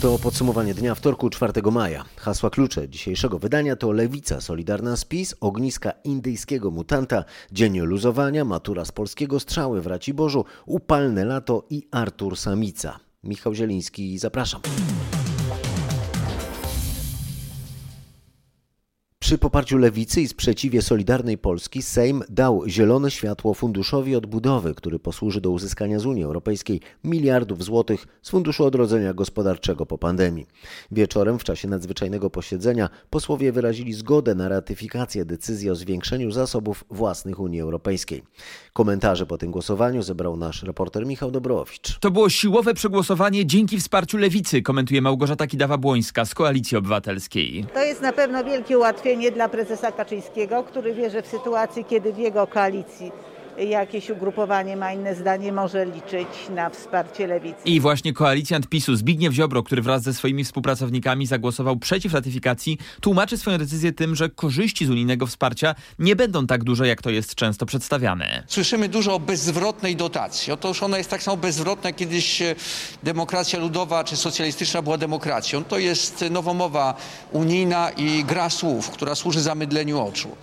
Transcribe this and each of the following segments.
To podsumowanie dnia wtorku 4 maja. Hasła klucze dzisiejszego wydania to Lewica Solidarna Spis, Ogniska Indyjskiego Mutanta, Dzień Luzowania, Matura z Polskiego Strzały w Raciborzu, Upalne Lato i Artur Samica. Michał Zieliński, zapraszam. Przy poparciu lewicy i sprzeciwie Solidarnej Polski Sejm dał zielone światło Funduszowi Odbudowy, który posłuży do uzyskania z Unii Europejskiej miliardów złotych z Funduszu Odrodzenia Gospodarczego po pandemii. Wieczorem w czasie nadzwyczajnego posiedzenia posłowie wyrazili zgodę na ratyfikację decyzji o zwiększeniu zasobów własnych Unii Europejskiej. Komentarze po tym głosowaniu zebrał nasz reporter Michał Dobrowicz. To było siłowe przegłosowanie dzięki wsparciu lewicy, komentuje Małgorzata Kidawa-Błońska z Koalicji Obywatelskiej. To jest na pewno wielkie ułatwienie dla prezesa Kaczyńskiego, który wie, że w sytuacji, kiedy w jego koalicji jakieś ugrupowanie ma inne zdanie, może liczyć na wsparcie lewicy. I właśnie koalicjant PiSu Zbigniew Ziobro, który wraz ze swoimi współpracownikami zagłosował przeciw ratyfikacji, tłumaczy swoją decyzję tym, że korzyści z unijnego wsparcia nie będą tak duże, jak to jest często przedstawiane. Słyszymy dużo o bezzwrotnej dotacji. Otóż ona jest tak samo bezzwrotna, jak kiedyś e, demokracja ludowa czy socjalistyczna była demokracją. To jest nowomowa unijna i gra słów, która służy zamydleniu oczu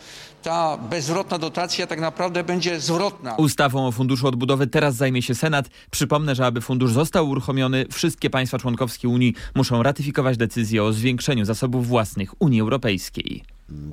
ta bezzwrotna dotacja tak naprawdę będzie zwrotna. Ustawą o Funduszu Odbudowy teraz zajmie się Senat. Przypomnę, że aby fundusz został uruchomiony, wszystkie państwa członkowskie Unii muszą ratyfikować decyzję o zwiększeniu zasobów własnych Unii Europejskiej.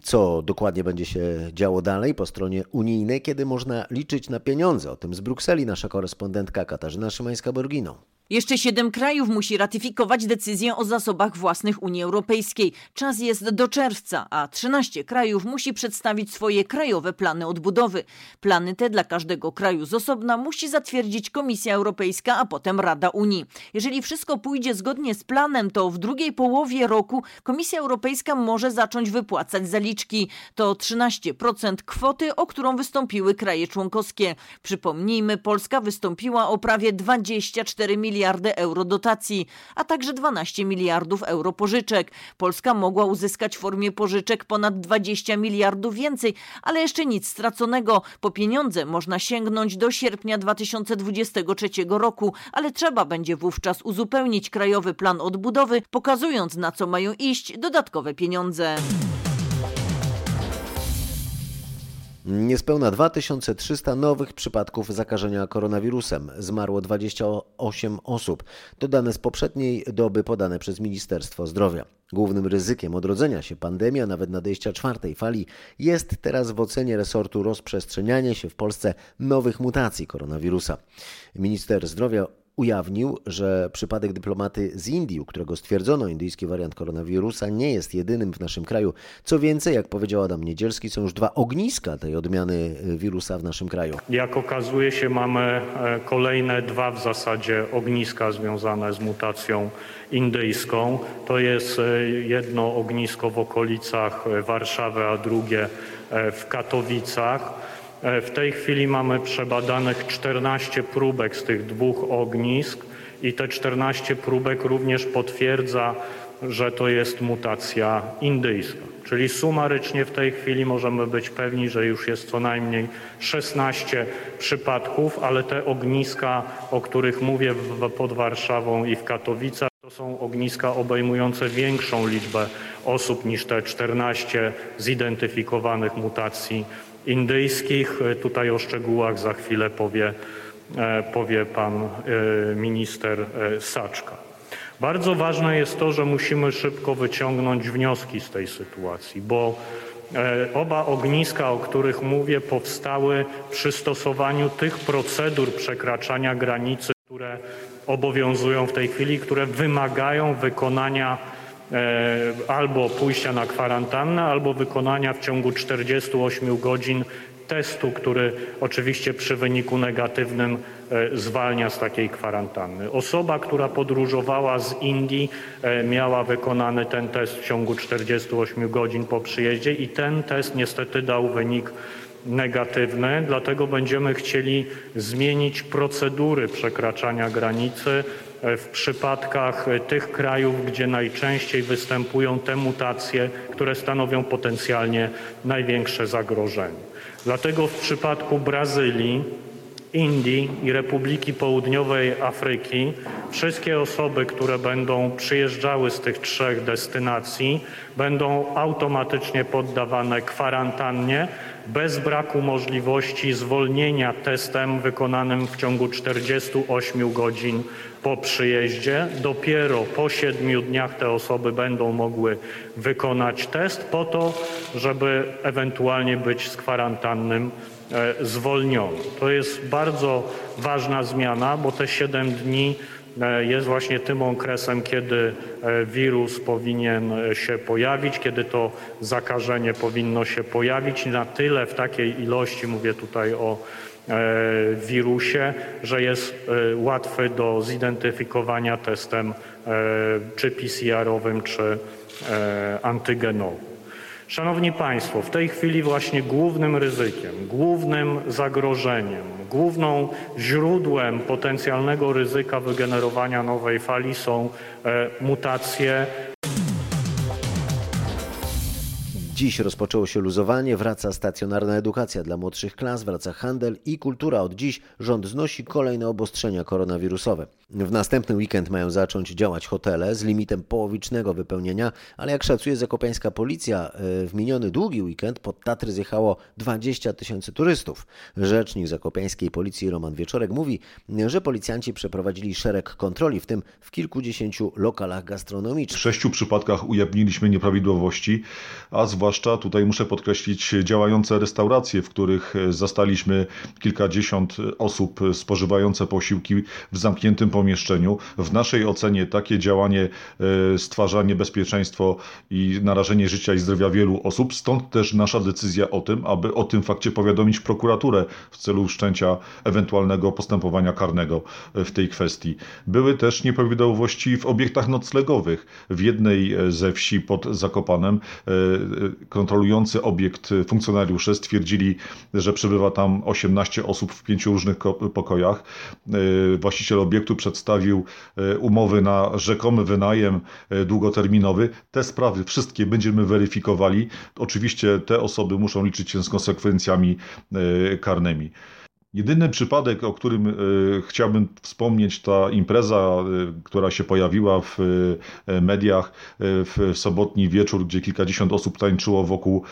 Co dokładnie będzie się działo dalej po stronie unijnej, kiedy można liczyć na pieniądze? O tym z Brukseli nasza korespondentka Katarzyna Szymańska-Borgino. Jeszcze siedem krajów musi ratyfikować decyzję o zasobach własnych Unii Europejskiej. Czas jest do czerwca, a 13 krajów musi przedstawić swoje krajowe plany odbudowy. Plany te dla każdego kraju z osobna musi zatwierdzić Komisja Europejska, a potem Rada Unii. Jeżeli wszystko pójdzie zgodnie z planem, to w drugiej połowie roku Komisja Europejska może zacząć wypłacać zaliczki. To 13% kwoty, o którą wystąpiły kraje członkowskie. Przypomnijmy, Polska wystąpiła o prawie 24 miliony miliardy euro dotacji, a także 12 miliardów euro pożyczek. Polska mogła uzyskać w formie pożyczek ponad 20 miliardów więcej, ale jeszcze nic straconego. Po pieniądze można sięgnąć do sierpnia 2023 roku, ale trzeba będzie wówczas uzupełnić krajowy plan odbudowy, pokazując na co mają iść dodatkowe pieniądze. Niespełna 2300 nowych przypadków zakażenia koronawirusem. Zmarło 28 osób. To dane z poprzedniej doby podane przez Ministerstwo Zdrowia. Głównym ryzykiem odrodzenia się pandemii, a nawet nadejścia czwartej fali, jest teraz w ocenie resortu rozprzestrzenianie się w Polsce nowych mutacji koronawirusa. Minister Zdrowia ujawnił, że przypadek dyplomaty z Indii, u którego stwierdzono indyjski wariant koronawirusa, nie jest jedynym w naszym kraju. Co więcej, jak powiedział Adam Niedzielski, są już dwa ogniska tej odmiany y, wirusa w naszym kraju. Jak okazuje się, mamy e, kolejne dwa w zasadzie ogniska związane z mutacją indyjską. To jest e, jedno ognisko w okolicach e, Warszawy, a drugie w Katowicach. E, w tej chwili mamy przebadanych 14 próbek z tych dwóch ognisk i te 14 próbek również potwierdza, że to jest mutacja indyjska. Czyli sumarycznie w tej chwili możemy być pewni, że już jest co najmniej 16 przypadków, ale te ogniska, o których mówię pod Warszawą i w Katowicach, to są ogniska obejmujące większą liczbę osób niż te 14 zidentyfikowanych mutacji indyjskich. Tutaj o szczegółach za chwilę powie, e, powie pan e, minister e, Saczka. Bardzo ważne jest to, że musimy szybko wyciągnąć wnioski z tej sytuacji, bo oba ogniska, o których mówię, powstały przy stosowaniu tych procedur przekraczania granicy, które obowiązują w tej chwili, które wymagają wykonania albo pójścia na kwarantannę, albo wykonania w ciągu 48 godzin testu, który oczywiście przy wyniku negatywnym e, zwalnia z takiej kwarantanny. Osoba, która podróżowała z Indii, e, miała wykonany ten test w ciągu 48 godzin po przyjeździe i ten test niestety dał wynik negatywny, dlatego będziemy chcieli zmienić procedury przekraczania granicy w przypadkach tych krajów, gdzie najczęściej występują te mutacje, które stanowią potencjalnie największe zagrożenie. Dlatego w przypadku Brazylii Indii i Republiki Południowej Afryki wszystkie osoby, które będą przyjeżdżały z tych trzech destynacji, będą automatycznie poddawane kwarantannie bez braku możliwości zwolnienia testem wykonanym w ciągu 48 godzin po przyjeździe. Dopiero po siedmiu dniach te osoby będą mogły wykonać test po to, żeby ewentualnie być z kwarantannym e, zwolniony. To jest bardzo ważna zmiana, bo te 7 dni e, jest właśnie tym okresem, kiedy e, wirus powinien się pojawić, kiedy to zakażenie powinno się pojawić na tyle w takiej ilości, mówię tutaj o wirusie, że jest łatwy do zidentyfikowania testem czy PCR-owym, czy antygenowym. Szanowni Państwo, w tej chwili właśnie głównym ryzykiem, głównym zagrożeniem, główną źródłem potencjalnego ryzyka wygenerowania nowej fali są mutacje Dziś rozpoczęło się luzowanie, wraca stacjonarna edukacja dla młodszych klas, wraca handel i kultura. Od dziś rząd znosi kolejne obostrzenia koronawirusowe. W następny weekend mają zacząć działać hotele z limitem połowicznego wypełnienia, ale jak szacuje zakopiańska policja, w miniony długi weekend pod Tatry zjechało 20 tysięcy turystów. Rzecznik zakopiańskiej policji Roman Wieczorek mówi, że policjanci przeprowadzili szereg kontroli, w tym w kilkudziesięciu lokalach gastronomicznych. W sześciu przypadkach ujawniliśmy nieprawidłowości, a zwłaszcza zwłaszcza tutaj muszę podkreślić działające restauracje, w których zastaliśmy kilkadziesiąt osób spożywające posiłki w zamkniętym pomieszczeniu. W naszej ocenie takie działanie e, stwarza niebezpieczeństwo i narażenie życia i zdrowia wielu osób, stąd też nasza decyzja o tym, aby o tym fakcie powiadomić prokuraturę w celu wszczęcia ewentualnego postępowania karnego w tej kwestii. Były też nieprawidłowości w obiektach noclegowych. W jednej ze wsi pod Zakopanem e, kontrolujący obiekt funkcjonariusze stwierdzili, że przebywa tam 18 osób w pięciu różnych pokojach. E, właściciel obiektu przedstawił e, umowy na rzekomy wynajem e, długoterminowy. Te sprawy wszystkie będziemy weryfikowali. Oczywiście te osoby muszą liczyć się z konsekwencjami karnymi. Jedyny przypadek, o którym e, chciałbym wspomnieć, ta impreza, e, która się pojawiła w e, mediach w sobotni wieczór, gdzie kilkadziesiąt osób tańczyło wokół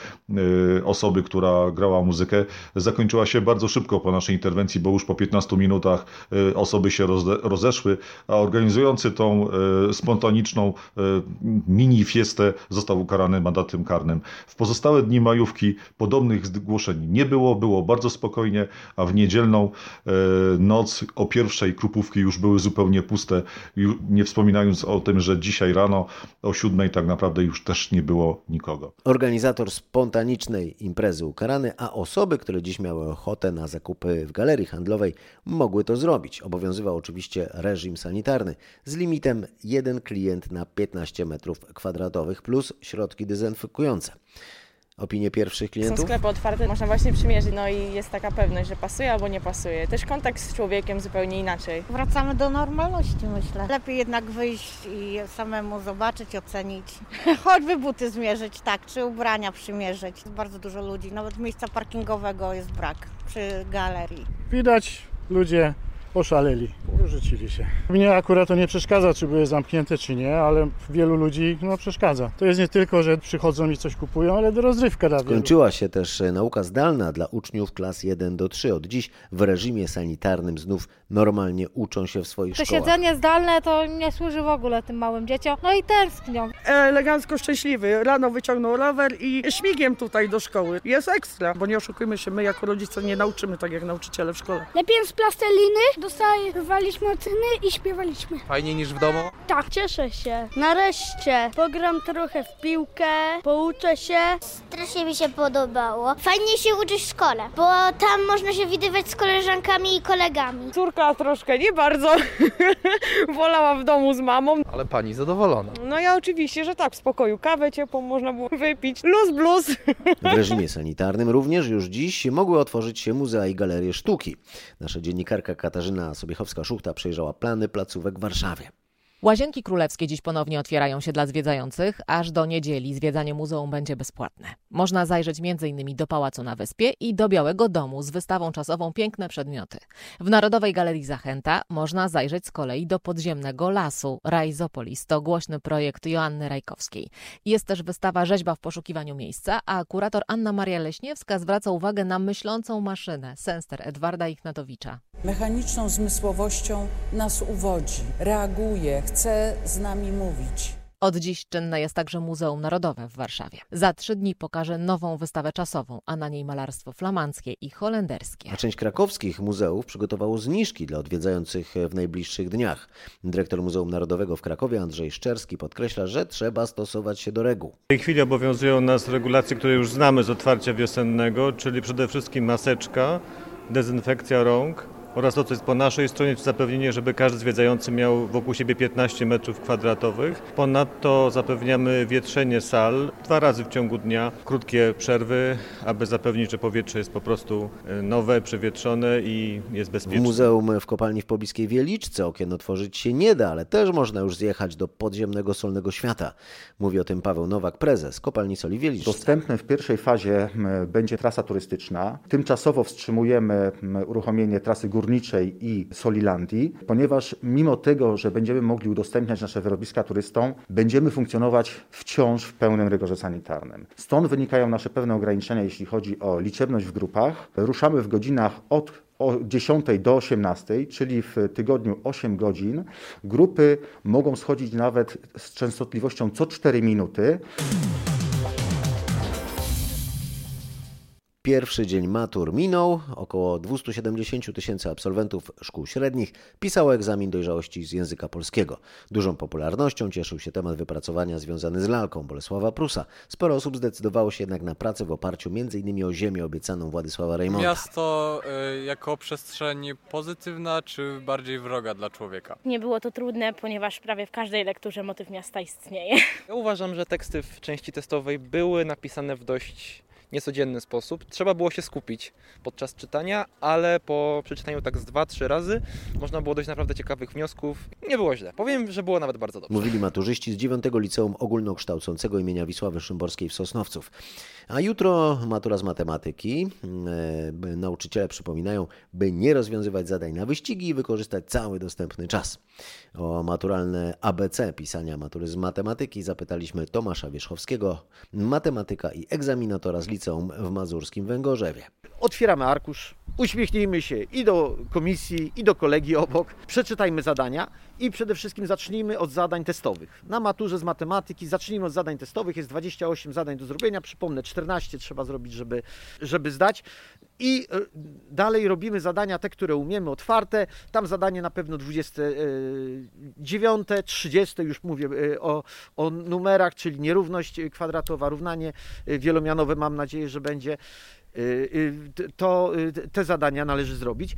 osoby, która grała muzykę, zakończyła się bardzo szybko po naszej interwencji, bo już po 15 minutach osoby się rozeszły, a organizujący tą spontaniczną mini fiestę został ukarany mandatem karnym. W pozostałe dni majówki podobnych zgłoszeń nie było, było bardzo spokojnie, a w niedzielę niedzielną e, noc o pierwszej krupówki już były zupełnie puste, nie wspominając o tym, że dzisiaj rano o siódmej tak naprawdę już też nie było nikogo. Organizator spontanicznej imprezy ukarany, a osoby, które dziś miały ochotę na zakupy w galerii handlowej, mogły to zrobić. Obowiązywał oczywiście reżim sanitarny z limitem jeden klient na 15 metrów kwadratowych plus środki dezynfekujące opinie pierwszych klientów? Są sklepy otwarte, można właśnie przymierzyć, no i jest taka pewność, że pasuje albo nie pasuje. Też kontakt z człowiekiem zupełnie inaczej. Wracamy do normalności, myślę. Lepiej jednak wyjść i samemu zobaczyć, ocenić. Choćby buty zmierzyć, tak, czy ubrania przymierzyć. Jest bardzo dużo ludzi, nawet miejsca parkingowego jest brak przy galerii. Widać, ludzie oszaleli, urzucili się. Mnie akurat to nie przeszkadza, czy były zamknięte, czy nie, ale wielu ludzi no, przeszkadza. To jest nie tylko, że przychodzą i coś kupują, ale do rozrywka dla Skończyła wielu. się też e, nauka zdalna dla uczniów klas 1 do 3. Od dziś w reżimie sanitarnym znów normalnie uczą się w swoich to szkołach. To siedzenie zdalne to nie służy w ogóle tym małym dzieciom. No i tęsknią. Elegancko szczęśliwy. Rano wyciągnął rower i śmigiem tutaj do szkoły. Jest ekstra, bo nie oszukujmy się, my jako rodzice nie nauczymy tak jak nauczyciele w szkole. Lepiej z plasteliny, oceny i śpiewaliśmy. Fajniej niż w domu? Tak, cieszę się. Nareszcie pogram trochę w piłkę, pouczę się. Strasznie mi się podobało. Fajnie się uczyć w szkole, bo tam można się widywać z koleżankami i kolegami. Córka troszkę nie bardzo wolała w domu z mamą. Ale pani zadowolona. No ja oczywiście, że tak, w spokoju. Kawę ciepłą można było wypić. Luz blues. W reżimie sanitarnym również już dziś mogły otworzyć się muzea i galerie sztuki. Nasza dziennikarka Katarzyna Sobiechowska-Szuchta przejrzała plany placówek w Warszawie. Łazienki Królewskie dziś ponownie otwierają się dla zwiedzających. Aż do niedzieli zwiedzanie muzeum będzie bezpłatne. Można zajrzeć m.in. do Pałacu na Wyspie i do Białego Domu z wystawą czasową Piękne Przedmioty. W Narodowej Galerii Zachęta można zajrzeć z kolei do podziemnego lasu. Rajzopolis to głośny projekt Joanny Rajkowskiej. Jest też wystawa Rzeźba w poszukiwaniu miejsca, a kurator Anna Maria Leśniewska zwraca uwagę na myślącą maszynę, senster Edwarda Ichnatowicza. Mechaniczną zmysłowością nas uwodzi, reaguje, chce z nami mówić. Od dziś czynne jest także Muzeum Narodowe w Warszawie. Za trzy dni pokaże nową wystawę czasową, a na niej malarstwo flamandzkie i holenderskie. A część krakowskich muzeów przygotowało zniżki dla odwiedzających w najbliższych dniach. Dyrektor Muzeum Narodowego w Krakowie Andrzej Szczerski podkreśla, że trzeba stosować się do reguł. W tej chwili obowiązują nas regulacje, które już znamy z otwarcia wiosennego, czyli przede wszystkim maseczka, dezynfekcja rąk, oraz to, co jest po naszej stronie, to zapewnienie, żeby każdy zwiedzający miał wokół siebie 15 metrów kwadratowych. Ponadto zapewniamy wietrzenie sal dwa razy w ciągu dnia, krótkie przerwy, aby zapewnić, że powietrze jest po prostu e, nowe, przewietrzone i jest bezpieczne. W muzeum w kopalni w pobliskiej Wieliczce okien otworzyć się nie da, ale też można już zjechać do podziemnego solnego świata. Mówi o tym Paweł Nowak, prezes kopalni soli Wieliczce. Dostępne w pierwszej fazie będzie trasa turystyczna. Tymczasowo wstrzymujemy uruchomienie trasy górniczej Górniczej i Solilandii, ponieważ mimo tego, że będziemy mogli udostępniać nasze wyrobiska turystom, będziemy funkcjonować wciąż w pełnym rygorze sanitarnym. Stąd wynikają nasze pewne ograniczenia, jeśli chodzi o liczebność w grupach. Ruszamy w godzinach od o 10 do 18, czyli w tygodniu 8 godzin. Grupy mogą schodzić nawet z częstotliwością co 4 minuty. Pierwszy dzień matur minął. Około 270 tysięcy absolwentów szkół średnich pisało egzamin dojrzałości z języka polskiego. Dużą popularnością cieszył się temat wypracowania związany z lalką Bolesława Prusa. Sporo osób zdecydowało się jednak na pracę w oparciu m.in. o ziemię obiecaną Władysława Reymonta. Miasto y, jako przestrzeń pozytywna czy bardziej wroga dla człowieka? Nie było to trudne, ponieważ prawie w każdej lekturze motyw miasta istnieje. Ja uważam, że teksty w części testowej były napisane w dość niecodzienny sposób. Trzeba było się skupić podczas czytania, ale po przeczytaniu tak z dwa, trzy razy można było dojść naprawdę ciekawych wniosków. Nie było źle. Powiem, że było nawet bardzo dobrze. Mówili maturzyści z 9 Liceum Ogólnokształcącego imienia Wisławy Szymborskiej w Sosnowców. A jutro matura z matematyki. E, nauczyciele przypominają, by nie rozwiązywać zadań na wyścigi i wykorzystać cały dostępny czas. O maturalne ABC pisania matury z matematyki zapytaliśmy Tomasza Wierzchowskiego, matematyka i egzaminatora z liceum w mazurskim Węgorzewie. Otwieramy arkusz, uśmiechnijmy się i do komisji, i do kolegi obok, przeczytajmy zadania i przede wszystkim zacznijmy od zadań testowych. Na maturze z matematyki zacznijmy od zadań testowych, jest 28 zadań do zrobienia, przypomnę 14 trzeba zrobić, żeby, żeby zdać. I e, dalej robimy zadania te, które umiemy, otwarte, tam zadanie na pewno 29, 30, już mówię e, o, o numerach, czyli nierówność kwadratowa, równanie wielomianowe, mam nadzieję, że będzie to te zadania należy zrobić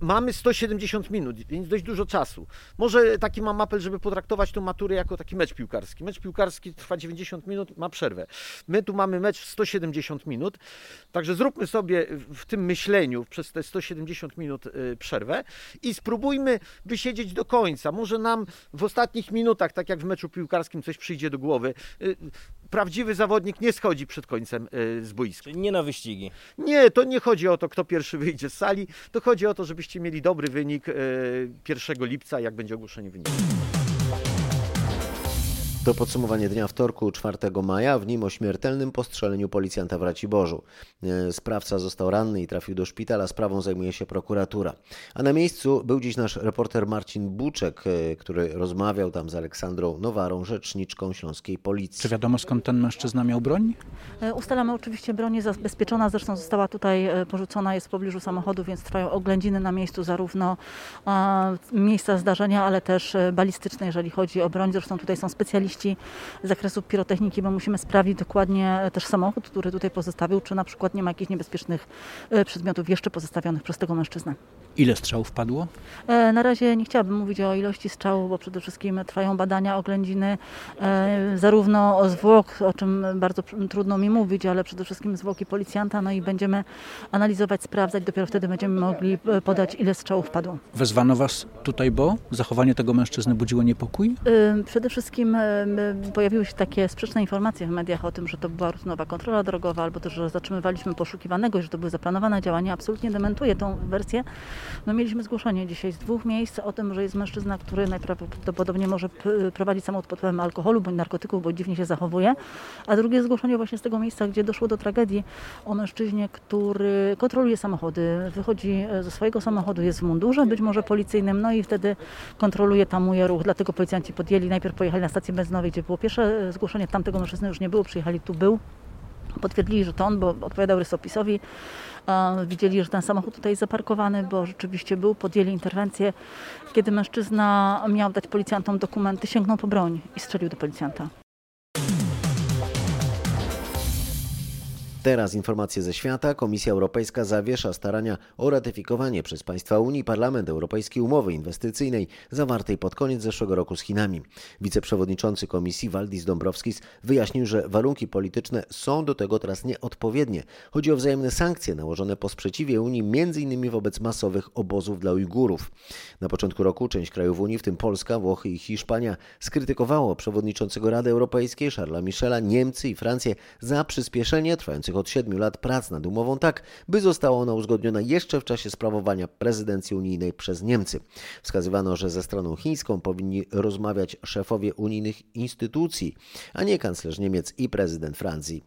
mamy 170 minut, więc dość dużo czasu. Może taki mam apel, żeby potraktować tę maturę jako taki mecz piłkarski. Mecz piłkarski trwa 90 minut, ma przerwę. My tu mamy mecz w 170 minut, także zróbmy sobie w tym myśleniu przez te 170 minut y, przerwę i spróbujmy wysiedzieć do końca. Może nam w ostatnich minutach, tak jak w meczu piłkarskim, coś przyjdzie do głowy. Y, prawdziwy zawodnik nie schodzi przed końcem y, z boiska. Czyli nie na wyścigi. Nie, to nie chodzi o to, kto pierwszy wyjdzie z sali, to chodzi o to, żebyście mieli dobry wynik 1 e, lipca, jak będzie ogłoszenie wyniku. To podsumowanie dnia wtorku 4 maja, w nim o śmiertelnym postrzeleniu policjanta w Raciborzu. E, sprawca został ranny i trafił do szpitala, sprawą zajmuje się prokuratura. A na miejscu był dziś nasz reporter Marcin Buczek, e, który rozmawiał tam z Aleksandrą Nowarą, rzeczniczką śląskiej policji. Czy wiadomo skąd ten mężczyzna miał broń? E, ustalamy oczywiście broń jest zabezpieczona, zresztą została tutaj porzucona, jest w pobliżu samochodu, więc trwają oględziny na miejscu zarówno miejsca zdarzenia, ale też balistyczne, jeżeli chodzi o broń. Zresztą tutaj są specjaliści z zakresu pirotechniki, bo musimy sprawdzić dokładnie też samochód, który tutaj pozostawił, czy na przykład nie ma jakichś niebezpiecznych e, przedmiotów jeszcze pozostawionych przez tego mężczyznę. Ile strzałów padło? E, na razie nie chciałabym mówić o ilości strzałów, bo przede wszystkim trwają badania oględziny, e, zarówno zwłok, o czym bardzo trudno mi mówić, ale przede wszystkim zwłoki policjanta, no i będziemy analizować, sprawdzać, dopiero wtedy będziemy mogli e, podać, ile strzałów padło. Wezwano Was tutaj, bo zachowanie tego mężczyzny budziło niepokój? Przede wszystkim pojawiły się takie sprzeczne informacje w mediach o tym, że to była rutynowa kontrola drogowa, albo też, że zatrzymywaliśmy poszukiwanego, że to były zaplanowane działania. Absolutnie dementuję tą wersję. No mieliśmy zgłoszenie dzisiaj z dwóch miejsc o tym, że jest mężczyzna, który najprawdopodobniej może prowadzić samochód pod wpływem alkoholu bądź narkotyków, bo dziwnie się zachowuje. A drugie zgłoszenie właśnie z tego miejsca, gdzie doszło do tragedii o mężczyźnie, który kontroluje samochody, wychodzi e, ze swojego samochodu, jest w mundurze, być może policyjnym, no i wtedy kontroluje, tamuje ruch. Dlatego policjanci podjęli, najpierw pojechali na stację benzynowej, gdzie było pierwsze e, zgłoszenie, tamtego mężczyzny już nie było, przyjechali, tu był. Potwierdzili, że to on, bo odpowiadał rysopisowi. Widzieli, że ten samochód tutaj jest zaparkowany, bo rzeczywiście był. Podjęli interwencję. Kiedy mężczyzna miał dać policjantom dokumenty, sięgnął po broń i strzelił do policjanta. Teraz informacje ze świata. Komisja Europejska zawiesza starania o ratyfikowanie przez państwa Unii Parlament Europejskiej umowy inwestycyjnej zawartej pod koniec zeszłego roku z Chinami. Wiceprzewodniczący Komisji Waldis Dombrovskis wyjaśnił, że warunki polityczne są do tego teraz nieodpowiednie. Chodzi o wzajemne sankcje nałożone po sprzeciwie Unii m.in. wobec masowych obozów dla Ujgurów. Na początku roku część krajów Unii, w tym Polska, Włochy i Hiszpania, skrytykowało przewodniczącego Rady Europejskiej Charlesa Michela Niemcy i Francję za przyspieszenie trwających od siedmiu lat prac nad umową tak, by została ona uzgodniona jeszcze w czasie sprawowania prezydencji unijnej przez Niemcy. Wskazywano, że ze stroną chińską powinni rozmawiać szefowie unijnych instytucji, a nie kanclerz Niemiec i prezydent Francji.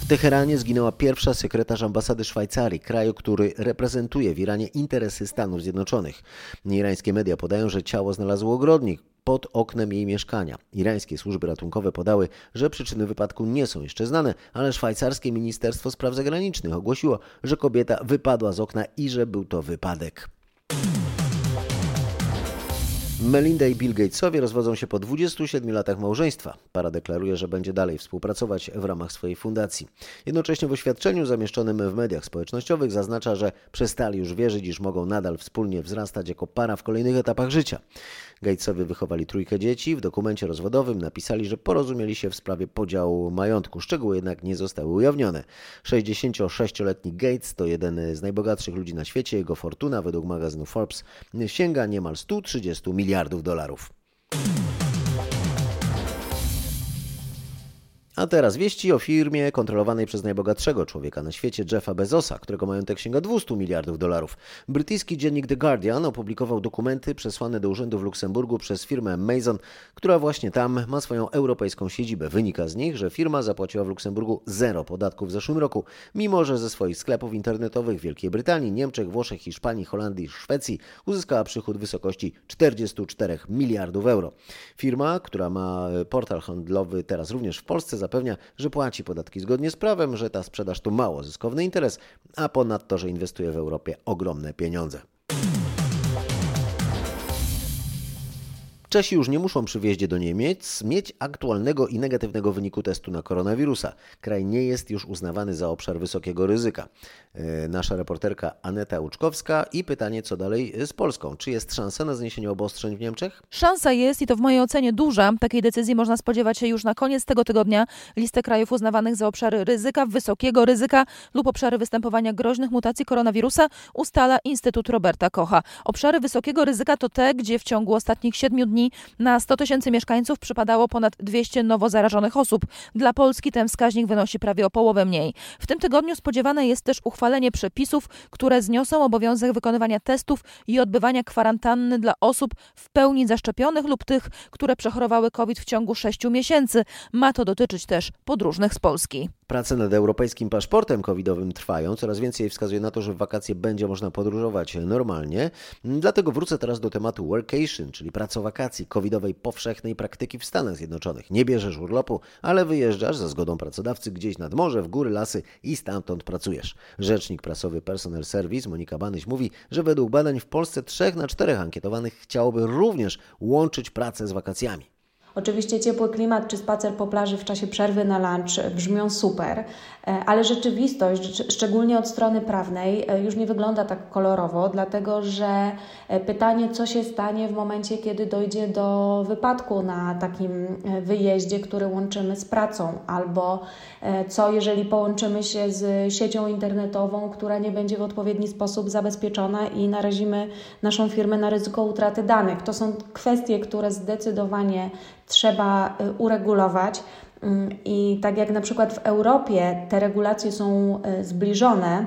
W Teheranie zginęła pierwsza sekretarz ambasady Szwajcarii, kraju, który reprezentuje w Iranie interesy Stanów Zjednoczonych. Irańskie media podają, że ciało znalazł ogrodnik pod oknem jej mieszkania. Irańskie służby ratunkowe podały, że przyczyny wypadku nie są jeszcze znane, ale szwajcarskie Ministerstwo Spraw Zagranicznych ogłosiło, że kobieta wypadła z okna i że był to wypadek. Melinda i Bill Gatesowie rozwodzą się po 27 latach małżeństwa. Para deklaruje, że będzie dalej współpracować w ramach swojej fundacji. Jednocześnie w oświadczeniu zamieszczonym w mediach społecznościowych zaznacza, że przestali już wierzyć, iż mogą nadal wspólnie wzrastać jako para w kolejnych etapach życia. Gatesowie wychowali trójkę dzieci. W dokumencie rozwodowym napisali, że porozumieli się w sprawie podziału majątku. Szczegóły jednak nie zostały ujawnione. 66-letni Gates to jeden z najbogatszych ludzi na świecie. Jego fortuna według magazynu Forbes sięga niemal 130 miliardów dolarów. A teraz wieści o firmie kontrolowanej przez najbogatszego człowieka na świecie, Jeffa Bezosa, którego majątek sięga 200 miliardów dolarów. Brytyjski dziennik The Guardian opublikował dokumenty przesłane do urzędu w Luksemburgu przez firmę Mason, która właśnie tam ma swoją europejską siedzibę. Wynika z nich, że firma zapłaciła w Luksemburgu zero podatków w zeszłym roku, mimo że ze swoich sklepów internetowych w Wielkiej Brytanii, Niemczech, Włoszech, Hiszpanii, Holandii Szwecji uzyskała przychód w wysokości 44 miliardów euro. Firma, która ma portal handlowy teraz również w Polsce, zapewnia, że płaci podatki zgodnie z prawem, że ta sprzedaż to mało zyskowny interes, a ponadto, że inwestuje w Europie ogromne pieniądze. Czesi już nie muszą przy wjeździe do Niemiec mieć aktualnego i negatywnego wyniku testu na koronawirusa. Kraj nie jest już uznawany za obszar wysokiego ryzyka. E, nasza reporterka Aneta Łuczkowska i pytanie, co dalej z Polską. Czy jest szansa na zniesienie obostrzeń w Niemczech? Szansa jest i to w mojej ocenie duża. Takiej decyzji można spodziewać się już na koniec tego tygodnia. Listę krajów uznawanych za obszary ryzyka, wysokiego ryzyka lub obszary występowania groźnych mutacji koronawirusa ustala Instytut Roberta Kocha. Obszary wysokiego ryzyka to te, gdzie w ciągu ostatnich siedmiu dni na 100 tysięcy mieszkańców przypadało ponad 200 nowo zarażonych osób. Dla Polski ten wskaźnik wynosi prawie o połowę mniej. W tym tygodniu spodziewane jest też uchwalenie przepisów, które zniosą obowiązek wykonywania testów i odbywania kwarantanny dla osób w pełni zaszczepionych lub tych, które przechorowały COVID w ciągu 6 miesięcy. Ma to dotyczyć też podróżnych z Polski. Prace nad europejskim paszportem covidowym trwają. Coraz więcej wskazuje na to, że w wakacje będzie można podróżować normalnie. Dlatego wrócę teraz do tematu workation, czyli pracowakacji covidowej powszechnej praktyki w Stanach Zjednoczonych. Nie bierzesz urlopu, ale wyjeżdżasz za zgodą pracodawcy gdzieś nad morze, w góry, lasy i stamtąd pracujesz. Rzecznik prasowy Personal Service Monika Banyś mówi, że według badań w Polsce trzech na czterech ankietowanych chciałoby również łączyć pracę z wakacjami. Oczywiście ciepły klimat czy spacer po plaży w czasie przerwy na lunch brzmią super, ale rzeczywistość, szczególnie od strony prawnej, już nie wygląda tak kolorowo, dlatego że pytanie, co się stanie w momencie, kiedy dojdzie do wypadku na takim wyjeździe, który łączymy z pracą, albo co jeżeli połączymy się z siecią internetową, która nie będzie w odpowiedni sposób zabezpieczona i narazimy naszą firmę na ryzyko utraty danych. To są kwestie, które zdecydowanie trzeba y, uregulować. Mm, I tak jak na przykład w Europie te regulacje są y, zbliżone,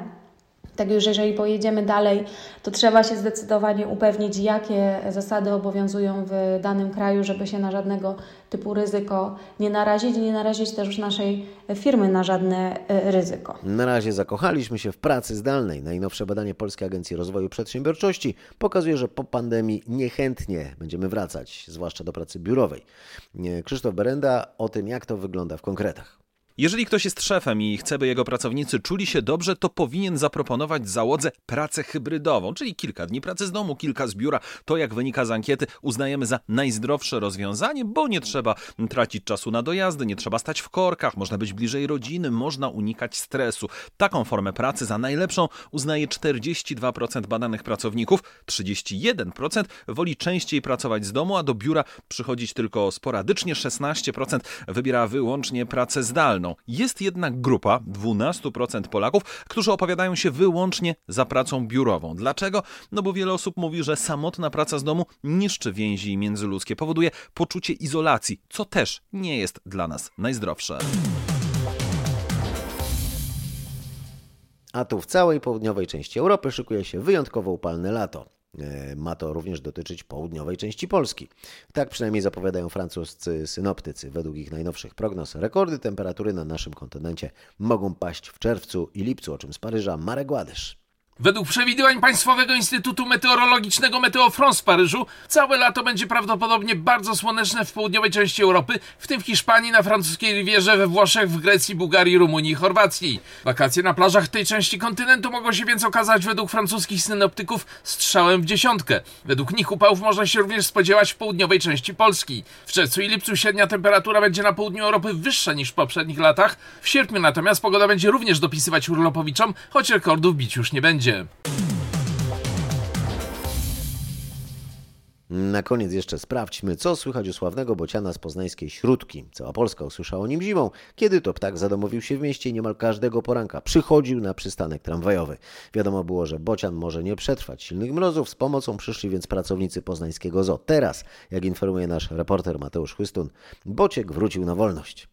tak już jeżeli pojedziemy dalej, to trzeba się zdecydowanie upewnić, jakie zasady obowiązują w danym kraju, żeby się na żadnego typu ryzyko nie narazić nie narazić też naszej firmy na żadne e, ryzyko. Na razie zakochaliśmy się w pracy zdalnej. Najnowsze badanie Polskiej Agencji Rozwoju Przedsiębiorczości pokazuje, że po pandemii niechętnie będziemy wracać, zwłaszcza do pracy biurowej. Krzysztof Berenda o tym, jak to wygląda w konkretach. Jeżeli ktoś jest szefem i chce, by jego pracownicy czuli się dobrze, to powinien zaproponować załodze pracę hybrydową, czyli kilka dni pracy z domu, kilka z biura. To, jak wynika z ankiety, uznajemy za najzdrowsze rozwiązanie, bo nie trzeba tracić czasu na dojazdy, nie trzeba stać w korkach, można być bliżej rodziny, można unikać stresu. Taką formę pracy za najlepszą uznaje 42% badanych pracowników, 31% woli częściej pracować z domu, a do biura przychodzić tylko sporadycznie, 16% wybiera wyłącznie pracę zdalną. Jest jednak grupa, 12% Polaków, którzy opowiadają się wyłącznie za pracą biurową. Dlaczego? No bo wiele osób mówi, że samotna praca z domu niszczy więzi międzyludzkie, powoduje poczucie izolacji, co też nie jest dla nas najzdrowsze. A tu w całej południowej części Europy szykuje się wyjątkowo upalne lato. E, ma to również dotyczyć południowej części Polski. Tak przynajmniej zapowiadają francuscy synoptycy. Według ich najnowszych prognoz rekordy temperatury na naszym kontynencie mogą paść w czerwcu i lipcu, o czym z Paryża Marek Ładysz. Według przewidywań Państwowego Instytutu Meteorologicznego Meteo France w Paryżu, całe lato będzie prawdopodobnie bardzo słoneczne w południowej części Europy, w tym w Hiszpanii, na francuskiej Rivierze, we Włoszech, w Grecji, Bułgarii, Rumunii i Chorwacji. Wakacje na plażach tej części kontynentu mogą się więc okazać według francuskich synoptyków strzałem w dziesiątkę. Według nich upałów można się również spodziewać w południowej części Polski. W czerwcu i lipcu średnia temperatura będzie na południu Europy wyższa niż w poprzednich latach. W sierpniu natomiast pogoda będzie również dopisywać urlopowiczom, choć rekordów bić już nie będzie będzie. Na koniec jeszcze sprawdźmy, co słychać u sławnego bociana z poznańskiej Śródki. Cała Polska usłyszała o nim zimą, kiedy to ptak zadomowił się w mieście i niemal każdego poranka przychodził na przystanek tramwajowy. Wiadomo było, że bocian może nie przetrwać silnych mrozów, z pomocą przyszli więc pracownicy poznańskiego zoo. Teraz, jak informuje nasz reporter Mateusz Chwystun, bociek wrócił na wolność.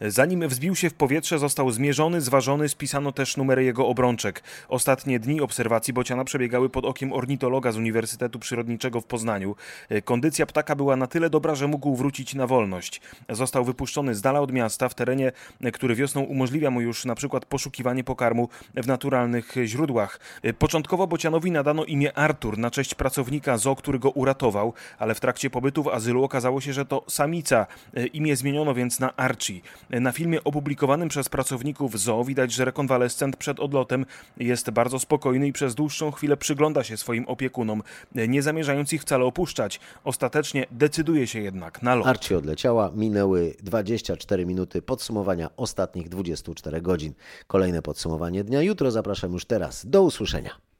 Zanim wzbił się w powietrze, został zmierzony, zważony, spisano też numery jego obrączek. Ostatnie dni obserwacji bociana przebiegały pod okiem ornitologa z Uniwersytetu Przyrodniczego w Poznaniu. Kondycja ptaka była na tyle dobra, że mógł wrócić na wolność. Został wypuszczony z dala od miasta, w terenie, który wiosną umożliwia mu już na przykład poszukiwanie pokarmu w naturalnych źródłach. Początkowo bocianowi nadano imię Artur na cześć pracownika zoo, który go uratował, ale w trakcie pobytu w azylu okazało się, że to samica. Imię zmieniono więc na Archie. Na filmie opublikowanym przez pracowników zoo widać, że rekonwalescent przed odlotem jest bardzo spokojny i przez dłuższą chwilę przygląda się swoim opiekunom, nie zamierzając ich wcale opuszczać. Ostatecznie decyduje się jednak na lot. Archie odleciała, minęły 24 minuty podsumowania ostatnich 24 godzin. Kolejne podsumowanie dnia jutro zapraszam już teraz. Do usłyszenia.